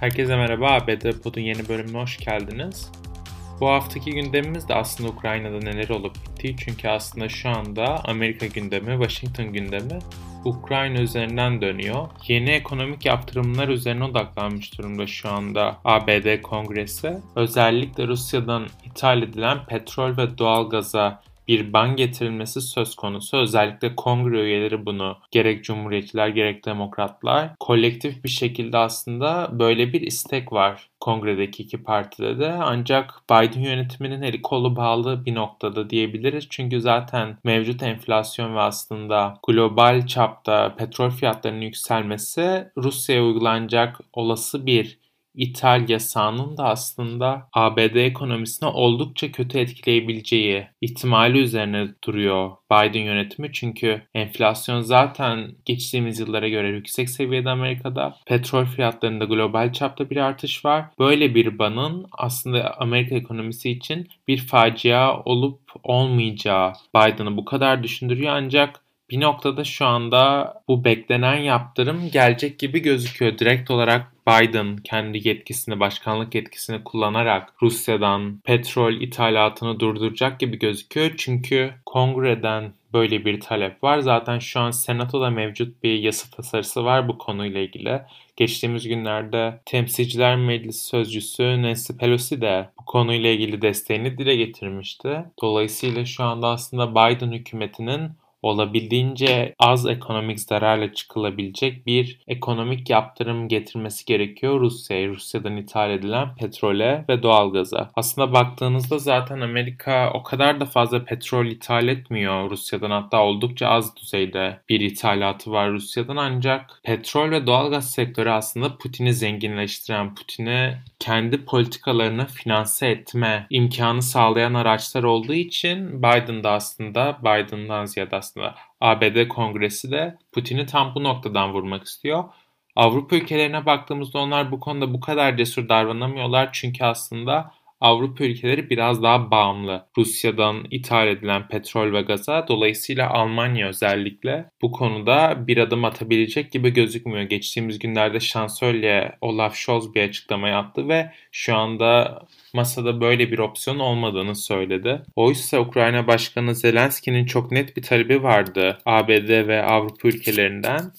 Herkese merhaba, ABD Pod'un yeni bölümüne hoş geldiniz. Bu haftaki gündemimiz de aslında Ukrayna'da neler olup bittiği. Çünkü aslında şu anda Amerika gündemi, Washington gündemi Ukrayna üzerinden dönüyor. Yeni ekonomik yaptırımlar üzerine odaklanmış durumda şu anda ABD Kongresi. Özellikle Rusya'dan ithal edilen petrol ve doğalgaza bir ban getirilmesi söz konusu. Özellikle kongre üyeleri bunu gerek cumhuriyetçiler gerek demokratlar kolektif bir şekilde aslında böyle bir istek var kongredeki iki partide de ancak Biden yönetiminin eli kolu bağlı bir noktada diyebiliriz. Çünkü zaten mevcut enflasyon ve aslında global çapta petrol fiyatlarının yükselmesi Rusya'ya uygulanacak olası bir ithal yasağının da aslında ABD ekonomisine oldukça kötü etkileyebileceği ihtimali üzerine duruyor Biden yönetimi. Çünkü enflasyon zaten geçtiğimiz yıllara göre yüksek seviyede Amerika'da. Petrol fiyatlarında global çapta bir artış var. Böyle bir banın aslında Amerika ekonomisi için bir facia olup olmayacağı Biden'ı bu kadar düşündürüyor ancak bir noktada şu anda bu beklenen yaptırım gelecek gibi gözüküyor. Direkt olarak Biden kendi yetkisini, başkanlık yetkisini kullanarak Rusya'dan petrol ithalatını durduracak gibi gözüküyor. Çünkü kongreden böyle bir talep var. Zaten şu an Senato'da mevcut bir yasa tasarısı var bu konuyla ilgili. Geçtiğimiz günlerde Temsilciler Meclisi Sözcüsü Nancy Pelosi de bu konuyla ilgili desteğini dile getirmişti. Dolayısıyla şu anda aslında Biden hükümetinin olabildiğince az ekonomik zararla çıkılabilecek bir ekonomik yaptırım getirmesi gerekiyor Rusya'ya, Rusya'dan ithal edilen petrole ve doğalgaza. Aslında baktığınızda zaten Amerika o kadar da fazla petrol ithal etmiyor Rusya'dan hatta oldukça az düzeyde bir ithalatı var Rusya'dan ancak petrol ve doğalgaz sektörü aslında Putin'i zenginleştiren, Putin'i kendi politikalarını finanse etme imkanı sağlayan araçlar olduğu için Biden da aslında Biden'dan ziyade aslında ABD Kongresi de Putin'i tam bu noktadan vurmak istiyor. Avrupa ülkelerine baktığımızda onlar bu konuda bu kadar cesur davranamıyorlar çünkü aslında Avrupa ülkeleri biraz daha bağımlı Rusya'dan ithal edilen petrol ve gaza. Dolayısıyla Almanya özellikle bu konuda bir adım atabilecek gibi gözükmüyor. Geçtiğimiz günlerde şansölye Olaf Scholz bir açıklama yaptı ve şu anda masada böyle bir opsiyon olmadığını söyledi. Oysa Ukrayna Başkanı Zelenski'nin çok net bir talebi vardı ABD ve Avrupa ülkelerinden.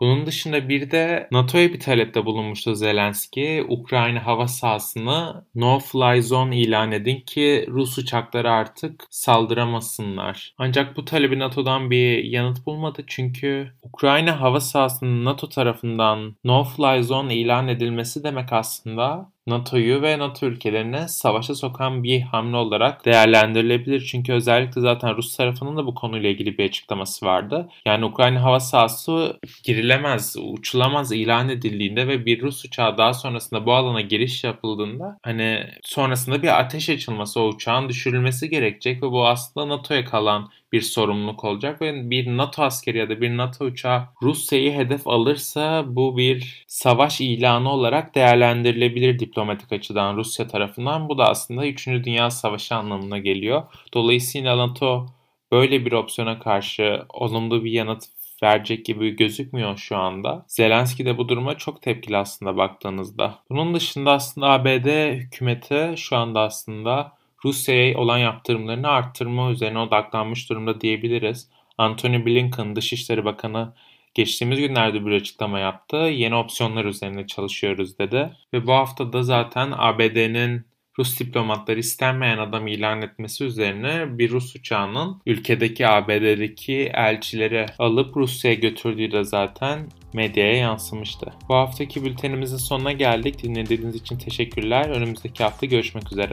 Bunun dışında bir de NATO'ya bir talepte bulunmuştu Zelenski. Ukrayna hava sahasını no-fly zone ilan edin ki Rus uçakları artık saldıramasınlar. Ancak bu talebi NATO'dan bir yanıt bulmadı çünkü Ukrayna hava sahasının NATO tarafından no-fly zone ilan edilmesi demek aslında NATO'yu ve NATO ülkelerine savaşa sokan bir hamle olarak değerlendirilebilir. Çünkü özellikle zaten Rus tarafının da bu konuyla ilgili bir açıklaması vardı. Yani Ukrayna hava sahası girilemez, uçulamaz ilan edildiğinde ve bir Rus uçağı daha sonrasında bu alana giriş yapıldığında hani sonrasında bir ateş açılması, o uçağın düşürülmesi gerekecek ve bu aslında NATO'ya kalan bir sorumluluk olacak ve bir NATO askeri ya da bir NATO uçağı Rusya'yı hedef alırsa bu bir savaş ilanı olarak değerlendirilebilir diplomatik açıdan Rusya tarafından. Bu da aslında 3. Dünya Savaşı anlamına geliyor. Dolayısıyla NATO böyle bir opsiyona karşı olumlu bir yanıt verecek gibi gözükmüyor şu anda. Zelenski de bu duruma çok tepkili aslında baktığınızda. Bunun dışında aslında ABD hükümeti şu anda aslında Rusya'ya olan yaptırımlarını arttırma üzerine odaklanmış durumda diyebiliriz. Antony Blinken, Dışişleri Bakanı geçtiğimiz günlerde bir açıklama yaptı. Yeni opsiyonlar üzerinde çalışıyoruz dedi. Ve bu hafta da zaten ABD'nin Rus diplomatları istenmeyen adam ilan etmesi üzerine bir Rus uçağının ülkedeki ABD'deki elçileri alıp Rusya'ya götürdüğü de zaten medyaya yansımıştı. Bu haftaki bültenimizin sonuna geldik. Dinlediğiniz için teşekkürler. Önümüzdeki hafta görüşmek üzere.